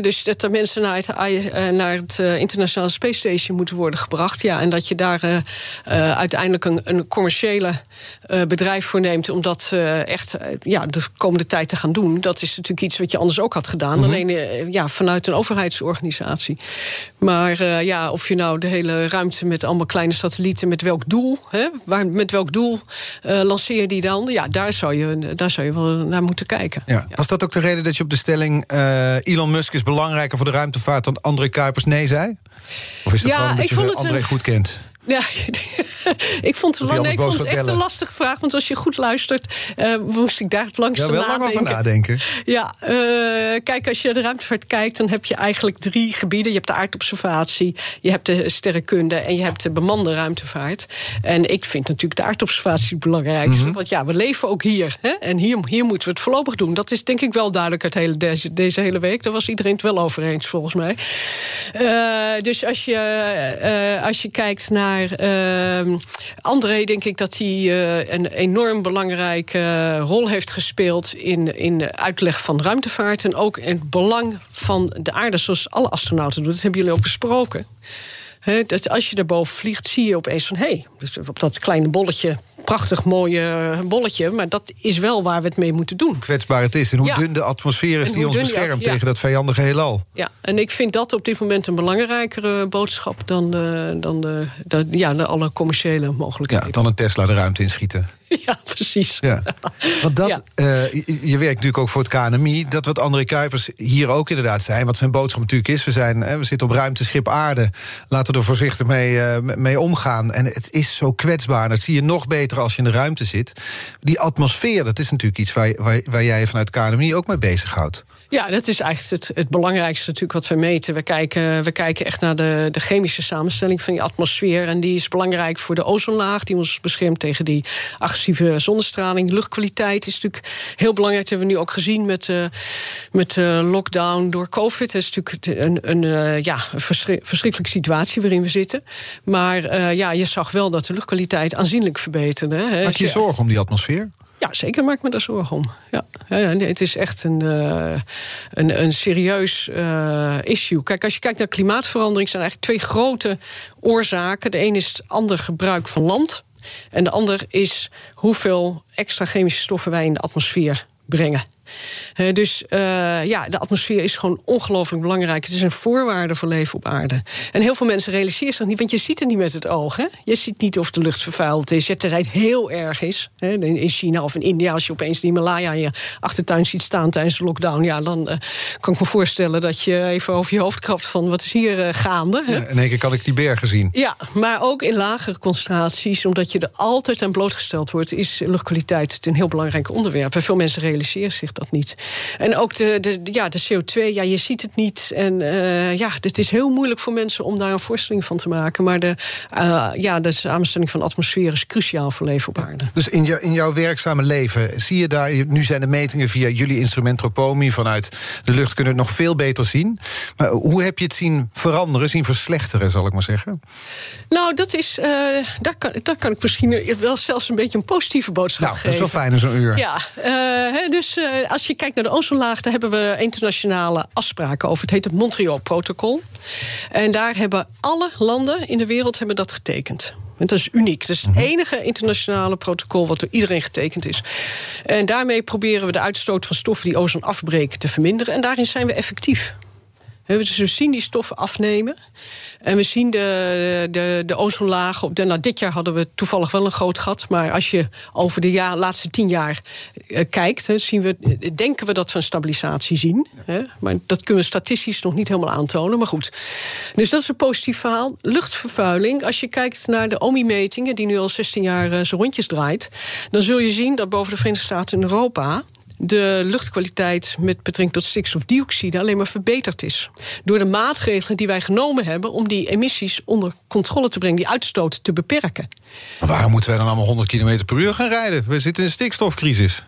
Dus dat er mensen naar het, naar het Internationale Space Station moeten worden gebracht. Ja, en dat je daar uiteindelijk een, een commerciële bedrijf voor neemt. om dat echt ja, de komende tijd te gaan doen. Dat is natuurlijk iets wat je anders ook had gedaan. Mm -hmm. Alleen ja, vanuit een overheidsorganisatie. Maar uh, ja, of je nou de hele ruimte met allemaal kleine satellieten, met welk doel, hè, waar, met welk doel uh, lanceer je die dan? Ja, daar zou, je, daar zou je wel naar moeten kijken. Ja. Ja. Was dat ook de reden dat je op de stelling uh, Elon Musk is belangrijker voor de ruimtevaart dan André Kuipers nee zei? Of is dat ja, gewoon omdat ik je vond het André een... goed kent? Ja, *laughs* ik vond het, nee, ik vond het echt een lastige vraag. Want als je goed luistert, uh, moest ik daar het langste ja, wel nadenken. Lang over nadenken. Ja, uh, kijk, als je naar de ruimtevaart kijkt, dan heb je eigenlijk drie gebieden. Je hebt de aardobservatie, je hebt de sterrenkunde en je hebt de bemande ruimtevaart. En ik vind natuurlijk de aardobservatie het belangrijkste. Mm -hmm. Want ja, we leven ook hier. Hè? En hier, hier moeten we het voorlopig doen. Dat is denk ik wel duidelijk uit hele, deze, deze hele week. Daar was iedereen het wel over eens, volgens mij. Uh, dus als je, als je kijkt naar uh, André, denk ik dat hij uh, een enorm belangrijke rol heeft gespeeld in, in de uitleg van ruimtevaart. En ook in het belang van de aarde, zoals alle astronauten doen. Dat hebben jullie ook besproken. He, dat als je daarboven vliegt, zie je opeens van... hé, hey, dus op dat kleine bolletje, prachtig mooie bolletje... maar dat is wel waar we het mee moeten doen. Kwetsbaar het is en hoe ja. dun de atmosfeer is die ons beschermt... Ja. tegen dat vijandige heelal. Ja, en ik vind dat op dit moment een belangrijkere boodschap... dan, de, dan de, de, ja, de alle commerciële mogelijkheden. Ja, dan een Tesla de ruimte inschieten. *laughs* Ja, precies. Ja. Want dat, ja. uh, je, je werkt natuurlijk ook voor het KNMI. Dat wat André Kuipers hier ook inderdaad zijn. Wat zijn boodschap natuurlijk is. We, zijn, we zitten op ruimteschip aarde. Laten we er voorzichtig mee, uh, mee omgaan. En het is zo kwetsbaar. Dat zie je nog beter als je in de ruimte zit. Die atmosfeer, dat is natuurlijk iets waar, waar, waar jij je vanuit KNMI ook mee bezighoudt. Ja, dat is eigenlijk het, het belangrijkste natuurlijk wat we meten. We kijken, we kijken echt naar de, de chemische samenstelling van die atmosfeer. En die is belangrijk voor de ozonlaag. Die ons beschermt tegen die agressieve zonnestraling. Luchtkwaliteit is natuurlijk heel belangrijk. Dat hebben we nu ook gezien met, uh, met de lockdown door COVID. Dat is natuurlijk een, een, uh, ja, verschrikkelijke situatie waarin we zitten. Maar ja, je zag wel dat de luchtkwaliteit aanzienlijk verbeterde. Maak je je zorgen om die atmosfeer? Ja, zeker maak me daar zorgen om. Ja. het is echt een, uh, een, een serieus uh, issue. Kijk, als je kijkt naar klimaatverandering, zijn eigenlijk twee grote oorzaken. De een is het ander gebruik van land. En de ander is hoeveel extra chemische stoffen wij in de atmosfeer brengen. Uh, dus uh, ja, de atmosfeer is gewoon ongelooflijk belangrijk. Het is een voorwaarde voor leven op aarde. En heel veel mensen realiseren zich niet, want je ziet het niet met het oog. Hè? Je ziet niet of de lucht vervuild is. Je het heel erg is. Hè? In China of in India, als je opeens de Himalaya in je achtertuin ziet staan tijdens de lockdown, ja, dan uh, kan ik me voorstellen dat je even over je hoofd krabt van wat is hier gaande. Hè? Ja, in één keer kan ik die bergen zien. Ja, maar ook in lagere concentraties, omdat je er altijd aan blootgesteld wordt, is luchtkwaliteit een heel belangrijk onderwerp. En veel mensen realiseren zich dat niet. En ook de, de, ja, de CO2, ja, je ziet het niet. En uh, ja, het is heel moeilijk voor mensen om daar een voorstelling van te maken. Maar de, uh, ja, de samenstelling van de atmosfeer is cruciaal voor leven op aarde. Dus in, jou, in jouw werkzame leven, zie je daar... nu zijn de metingen via jullie instrument Tropomi... vanuit de lucht kunnen het nog veel beter zien. Maar hoe heb je het zien veranderen, zien verslechteren, zal ik maar zeggen? Nou, dat is, uh, daar, kan, daar kan ik misschien wel zelfs een beetje een positieve boodschap nou, geven. dat is wel fijn in zo'n uur. Ja, dus als je kijkt naar de ozonlaag, daar hebben we internationale afspraken over. Het heet het Montreal-protocol. En daar hebben alle landen in de wereld hebben dat getekend. En dat is uniek. Dat is het enige internationale protocol wat door iedereen getekend is. En daarmee proberen we de uitstoot van stoffen die ozon afbreken te verminderen. En daarin zijn we effectief. Dus we zien die stoffen afnemen. En we zien de, de, de ozonlaag. Op de, nou, dit jaar hadden we toevallig wel een groot gat. Maar als je over de jaar, laatste tien jaar uh, kijkt, he, zien we, denken we dat we een stabilisatie zien. He, maar dat kunnen we statistisch nog niet helemaal aantonen. Maar goed. Dus dat is een positief verhaal. Luchtvervuiling. Als je kijkt naar de OMI-metingen, die nu al 16 jaar uh, zijn rondjes draait, dan zul je zien dat boven de Verenigde Staten en Europa de luchtkwaliteit met betrekking tot stikstofdioxide alleen maar verbeterd is. Door de maatregelen die wij genomen hebben om die emissies onder controle te brengen, die uitstoot te beperken. Maar waarom moeten wij dan allemaal 100 km per uur gaan rijden? We zitten in een stikstofcrisis.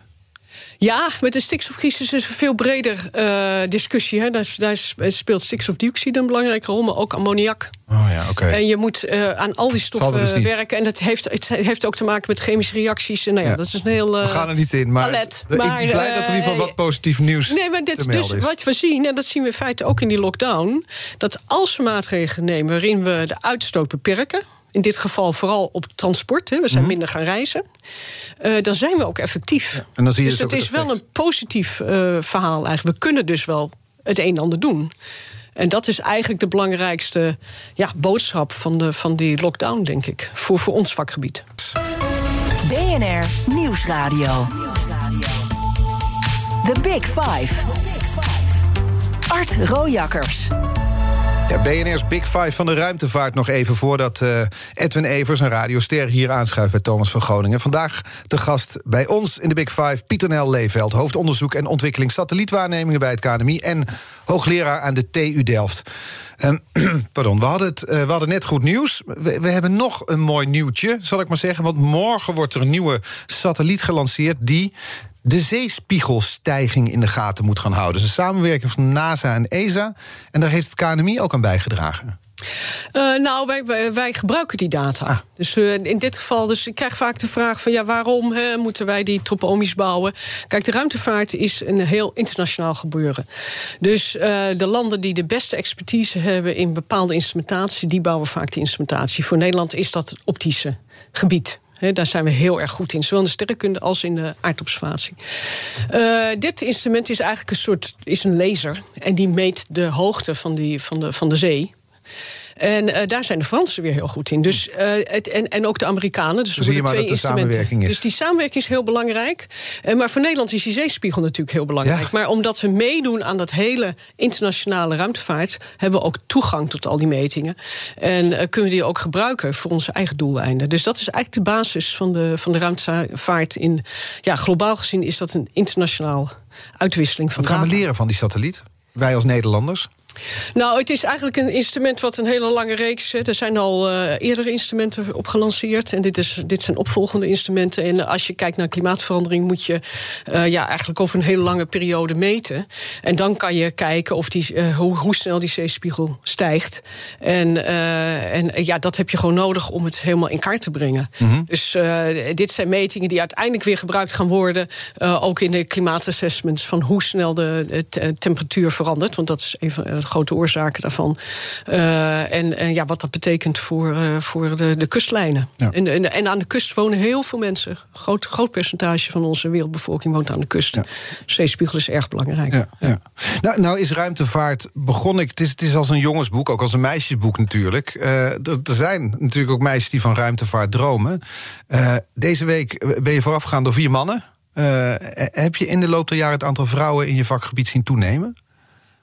Ja, met de stikstofcrisis is een veel breder uh, discussie. Hè. Daar, daar, speelt stikstofdioxide een belangrijke rol, maar ook ammoniak. Oh ja, oké. En je moet uh, aan al die stoffen dus werken. En dat heeft, het heeft ook te maken met chemische reacties. En nou ja, ja. dat is een heel. Uh, we gaan er niet in, maar, palet. maar ik ben blij dat er in ieder geval wat positief nieuws nee, maar dit, dus is. Wat we zien, en dat zien we in feite ook in die lockdown, dat als we maatregelen nemen waarin we de uitstoot beperken in dit geval vooral op transport. Hè. We zijn minder gaan reizen. Uh, dan zijn we ook effectief. Ja, en dan zie je dus het is wel een positief uh, verhaal eigenlijk. We kunnen dus wel het een en ander doen. En dat is eigenlijk de belangrijkste ja, boodschap van, de, van die lockdown, denk ik. Voor, voor ons vakgebied. BNR Nieuwsradio. The Big Five. Art Rojakkers. Ja, BNR's Big Five van de ruimtevaart nog even voordat uh, Edwin Evers, een radioster, hier aanschuift bij Thomas van Groningen. Vandaag te gast bij ons in de Big Five Pieter Nel Leeveld, hoofdonderzoek en ontwikkeling satellietwaarnemingen bij het KNMI en hoogleraar aan de TU Delft. Um, *clears throat* pardon, we hadden, het, hadden net goed nieuws. We, we, hebben nog een mooi nieuwtje, zal ik maar zeggen. Want morgen wordt er een nieuwe satelliet gelanceerd die de zeespiegelstijging in de gaten moet gaan houden. Dus een samenwerking van NASA en ESA. En daar heeft het KNMI ook aan bijgedragen. Uh, nou, wij, wij, wij, gebruiken die data. Ah. Dus uh, in dit geval, dus ik krijg vaak de vraag van ja, waarom hè, moeten wij die tropomies bouwen? Kijk, de ruimtevaart is een heel internationaal gebeuren. Dus uh, de landen die de beste expertise hebben in bepaalde instrumentatie, die bouwen vaak die instrumentatie. Voor Nederland is dat het optische gebied. Daar zijn we heel erg goed in, zowel in de sterrenkunde als in de aardobservatie. Uh, dit instrument is eigenlijk een soort is een laser en die meet de hoogte van, die, van, de, van de zee. En uh, daar zijn de Fransen weer heel goed in. Dus, uh, het, en, en ook de Amerikanen. Dus Zie je maar twee dat de samenwerking is. Dus die samenwerking is heel belangrijk. Uh, maar voor Nederland is die zeespiegel natuurlijk heel belangrijk. Ja. Maar omdat we meedoen aan dat hele internationale ruimtevaart... hebben we ook toegang tot al die metingen. En kunnen we die ook gebruiken voor onze eigen doeleinden. Dus dat is eigenlijk de basis van de, van de ruimtevaart. In, ja, globaal gezien is dat een internationaal uitwisseling van Wat gaan we leren van die satelliet? Wij als Nederlanders? Nou, het is eigenlijk een instrument wat een hele lange reeks. Er zijn al uh, eerdere instrumenten op gelanceerd. En dit, is, dit zijn opvolgende instrumenten. En als je kijkt naar klimaatverandering, moet je uh, ja, eigenlijk over een hele lange periode meten. En dan kan je kijken of die, uh, hoe, hoe snel die zeespiegel stijgt. En, en ja, dat heb je gewoon nodig om het helemaal in kaart te brengen. Mhm. Dus dit zijn metingen die uiteindelijk weer gebruikt gaan worden. ook in de klimaatassessments van hoe snel de, de temperatuur verandert. Want dat is even grote oorzaken daarvan. en, en ja, wat dat betekent voor, voor de, de kustlijnen. En, en, en, aan de kust wonen heel veel mensen. Groot, groot percentage van onze wereldbevolking woont aan de kust. Ja. Zeespiegel is erg belangrijk. Ja, ja. Nou, nou is ruimtevaart begon ik. Het is, het is als een jongensboek, ook als een meisjesboek natuurlijk. er zijn natuurlijk ook meisjes die van ruimtevaart dromen. deze week ben je voorafgegaan door vier mannen. Uh, heb je in de loop der jaren het aantal vrouwen in je vakgebied zien toenemen?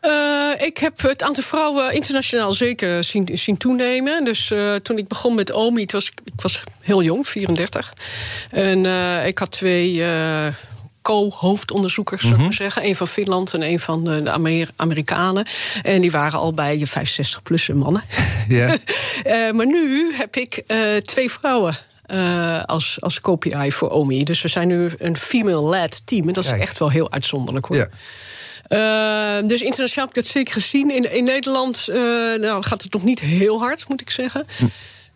Uh, ik heb het aantal vrouwen internationaal zeker zien, zien toenemen. Dus uh, toen ik begon met OMI, was, ik was heel jong, 34. En ik had twee co-hoofdonderzoekers, zou ik mhm. maar zeggen. Een van Finland en een van de Amerikanen. En die waren al bij je 65-plus mannen. *laughs* Ja. *laughs* maar nu heb ik twee vrouwen uh, als, als KPI voor OMI. Dus we zijn nu een female-led team. En dat is echt wel heel uitzonderlijk hoor. Ja. Uh, dus internationaal heb ik dat zeker gezien. In, in Nederland uh, nou, gaat het nog niet heel hard, moet ik zeggen. Hm.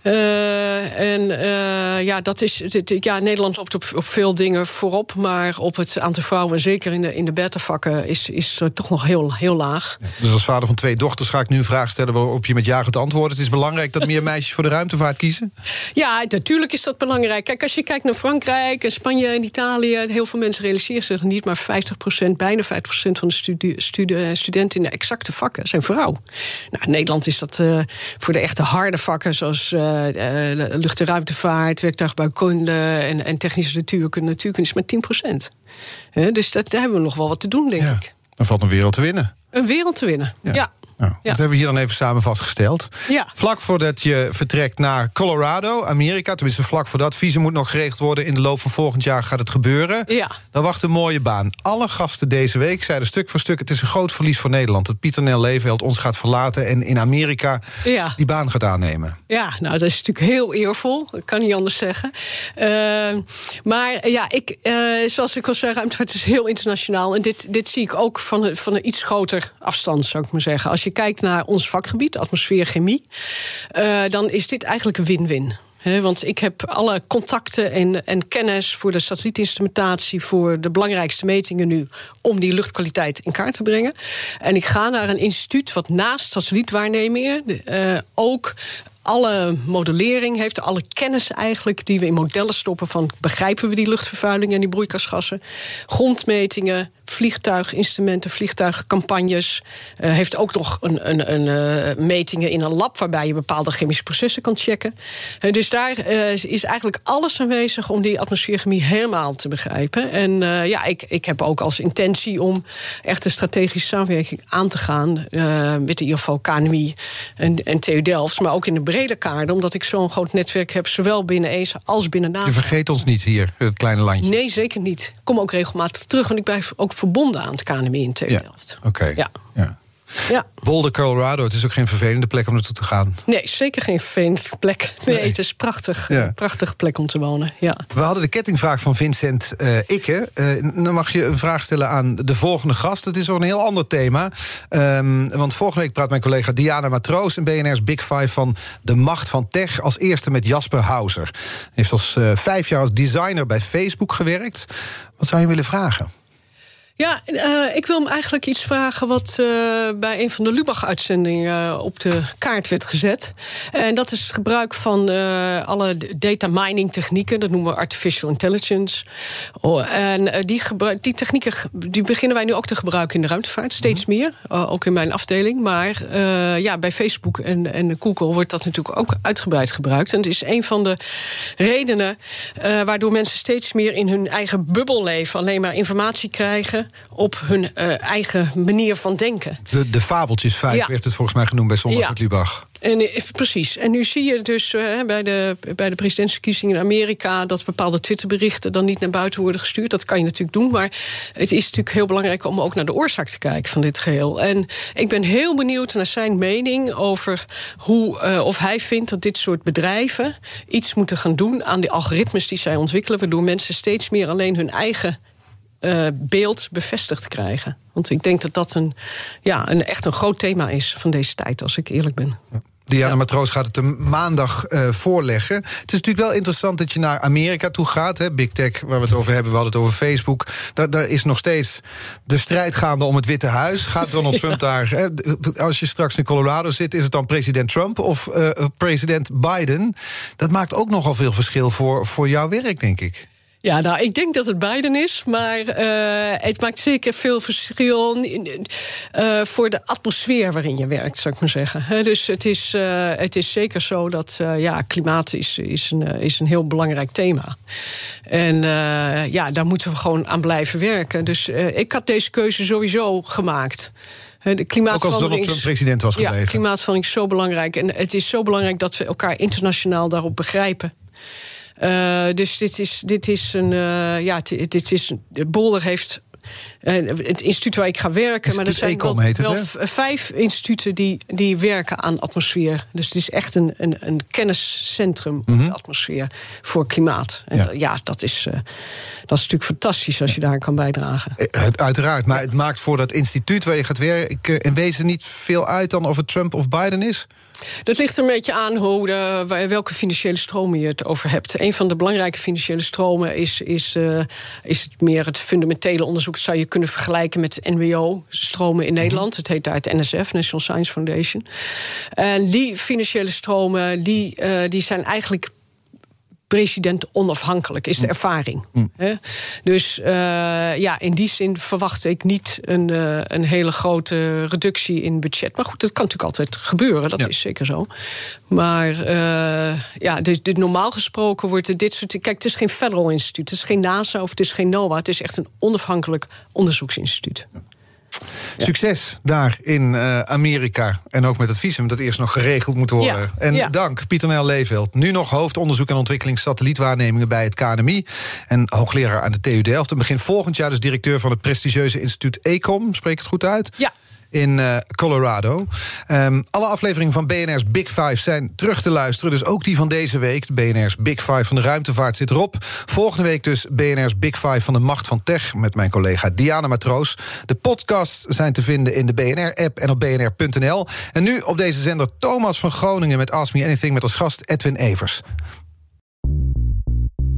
Uh, en uh, ja, dat is. Ja, Nederland loopt op, op veel dingen voorop. Maar op het aantal vrouwen, zeker in de, in de beta-vakken, is, is toch nog heel, heel laag. dus als vader van twee dochters ga ik nu een vraag stellen waarop je met ja gaat antwoorden. Het is belangrijk dat meer meisjes voor de ruimtevaart kiezen? *laughs* Ja, natuurlijk is dat belangrijk. Kijk, als je kijkt naar Frankrijk en Spanje en Italië, heel veel mensen realiseren zich niet, maar 50%, bijna 50% van de studie, studie, studenten in de exacte vakken zijn vrouw. Nou, in Nederland is dat uh, voor de echte harde vakken, zoals. Eh, eh, lucht- en ruimtevaart, werktuigbouwkunde en, en technische natuurkunde. Natuurkunde is maar 10 procent. dus dat, daar hebben we nog wel wat te doen, denk ja, ik. Dan valt een wereld te winnen. Een wereld te winnen, ja. Nou, Dat hebben we hier dan even samen vastgesteld. Ja. Vlak voordat je vertrekt naar Colorado, Amerika... tenminste vlak voordat, visum moet nog geregeld worden... in de loop van volgend jaar gaat het gebeuren. Ja. Dan wacht een mooie baan. Alle gasten deze week zeiden stuk voor stuk... het is een groot verlies voor Nederland. Dat Pieter Nel Leefveld ons gaat verlaten... en in Amerika ja. die baan gaat aannemen. Ja, nou, dat is natuurlijk heel eervol. Ik kan niet anders zeggen. Uh, maar ja, ik, uh, zoals ik al zei, ruimtevaart is heel internationaal. En dit, dit zie ik ook van, van een iets groter afstand, zou ik maar zeggen. Als je kijkt naar ons vakgebied, atmosfeer, chemie, uh, dan is dit eigenlijk een win-win. want ik heb alle contacten en, en, kennis voor de satellietinstrumentatie, voor de belangrijkste metingen nu, om die luchtkwaliteit in kaart te brengen. En ik ga naar een instituut wat naast satellietwaarnemingen uh, ook alle modellering heeft, alle kennis eigenlijk die we in modellen stoppen van begrijpen we die luchtvervuiling en die broeikasgassen, grondmetingen, vliegtuiginstrumenten, vliegtuigcampagnes. Uh, heeft ook nog een, een, een uh, metingen in een lab waarbij je bepaalde chemische processen kan checken. Uh, dus daar is eigenlijk alles aanwezig om die atmosfeerchemie helemaal te begrijpen. En ja, ik, ik heb ook als intentie om echt een strategische samenwerking aan te gaan met de IFO, KNMI en, en TU Delft, maar ook in de brede kaart, omdat ik zo'n groot netwerk heb, zowel binnen ESA als binnen NATO. Je vergeet ons niet hier, het kleine landje. Nee, zeker niet. Ik kom ook regelmatig terug, want ik blijf ook verbonden aan het KNMI in Delft. Ja, Oké. Ja. ja. Ja. Boulder, Colorado, het is ook geen vervelende plek om naartoe te gaan. Nee, zeker geen vervelende plek. Nee, het is prachtig. Ja. Een prachtige plek om te wonen. Ja. We hadden de kettingvraag van Vincent uh, Ikke. Uh, dan mag je een vraag stellen aan de volgende gast. Het is ook een heel ander thema. Um, want vorige week praat mijn collega Diana Matroos... in BNR's Big Five van de macht van tech... als eerste met Jasper Hauser. Hij heeft als uh, vijf jaar als designer bij Facebook gewerkt. Wat zou je willen vragen? Ja, uh, ik wil hem eigenlijk iets vragen wat uh, bij een van de Lubach-uitzendingen op de kaart werd gezet. En dat is het gebruik van alle data mining technieken, dat noemen we artificial intelligence. Oh, en die, die technieken die beginnen wij nu ook te gebruiken in de ruimtevaart, steeds mhm. meer, ook in mijn afdeling. Maar ja, bij Facebook en, en Google wordt dat natuurlijk ook uitgebreid gebruikt. En het is een van de redenen waardoor mensen steeds meer in hun eigen bubbel leven, alleen maar informatie krijgen op hun uh, eigen manier van denken. De, de fabeltjes ja. werd het volgens mij genoemd bij sommige ja. Lubach. En, eh, precies. En nu zie je dus uh, bij, de, bij de presidentsverkiezingen in Amerika... dat bepaalde Twitterberichten dan niet naar buiten worden gestuurd. Dat kan je natuurlijk doen, maar het is natuurlijk heel belangrijk... om ook naar de oorzaak te kijken van dit geheel. En ik ben heel benieuwd naar zijn mening over hoe... Uh, of hij vindt dat dit soort bedrijven iets moeten gaan doen... aan die algoritmes die zij ontwikkelen... waardoor mensen steeds meer alleen hun eigen uh, beeld bevestigd krijgen. Want ik denk dat dat een, ja, een, echt een groot thema is van deze tijd, als ik eerlijk ben. Diana Matroos gaat het maandag uh, voorleggen. Het is natuurlijk wel interessant dat je naar Amerika toe gaat. Hè? Big Tech, waar we het over hebben, we hadden het over Facebook. Daar, daar is nog steeds de strijd gaande om het Witte Huis. Gaat Donald *laughs* Trump daar... Hè? Als je straks in Colorado zit, is het dan president Trump of uh, president Biden? Dat maakt ook nogal veel verschil voor, voor jouw werk, denk ik. Ja, nou, ik denk dat het Biden is, maar uh, het maakt zeker veel verschil uh, voor de atmosfeer waarin je werkt, zou ik maar zeggen. dus het is, uh, het is zeker zo dat ja, klimaat is, is, een, is een heel belangrijk thema. En ja, daar moeten we gewoon aan blijven werken. Dus ik had deze keuze sowieso gemaakt. De klimaatverandering Ook als Donald Trump president was gebleven. Ja, klimaatverandering is zo belangrijk. En het is zo belangrijk dat we elkaar internationaal daarop begrijpen. Uh, dus dit is, dit is een. Uh, ja, dit is. Heeft uh, het instituut waar ik ga werken. maar er zijn wel, wel vijf instituten die, die werken aan atmosfeer. Dus het is echt een, een, een kenniscentrum op mhm. de atmosfeer voor klimaat. En ja. ja, dat, is, uh, dat is natuurlijk fantastisch als je daar kan bijdragen. Uiteraard, maar het maakt voor dat instituut waar je gaat werken in wezen niet veel uit dan of het Trump of Biden is? Dat ligt er een beetje aan hoe de, welke financiële stromen je het over hebt. Een van de belangrijke financiële stromen is, is, uh, is het meer het fundamentele onderzoek. Dat zou je kunnen vergelijken met NWO-stromen in mhm. Nederland. Het heet daar het NSF, National Science Foundation. En die financiële stromen die, uh, die zijn eigenlijk president onafhankelijk, is de mm. ervaring. Mm. Dus uh, ja, in die zin verwacht ik niet een, uh, een hele grote reductie in budget. Maar goed, dat kan natuurlijk altijd gebeuren, dat is zeker zo. Maar uh, ja, dus, dus normaal gesproken wordt dit soort. Kijk, het is geen federal instituut, het is geen NASA of het is geen NOAA. Het is echt een onafhankelijk onderzoeksinstituut. Succes daar in uh, Amerika. En ook met het visum dat eerst nog geregeld moet worden. En dank, Pieter Nel Leeveld. Nu nog hoofdonderzoek en ontwikkeling satellietwaarnemingen bij het KNMI. En hoogleraar aan de TU Delft. En begin volgend jaar dus directeur van het prestigieuze instituut ECOM. Spreek het goed uit? Ja in uh, Colorado. Um, alle afleveringen van BNR's Big Five zijn terug te luisteren. Dus ook die van deze week. De BNR's Big Five van de ruimtevaart zit erop. Volgende week dus BNR's Big Five van de macht van tech... met mijn collega Diana Matroos. De podcasts zijn te vinden in de BNR-app en op bnr.nl. En nu op deze zender Thomas van Groningen met Ask Me Anything... met als gast Edwin Evers.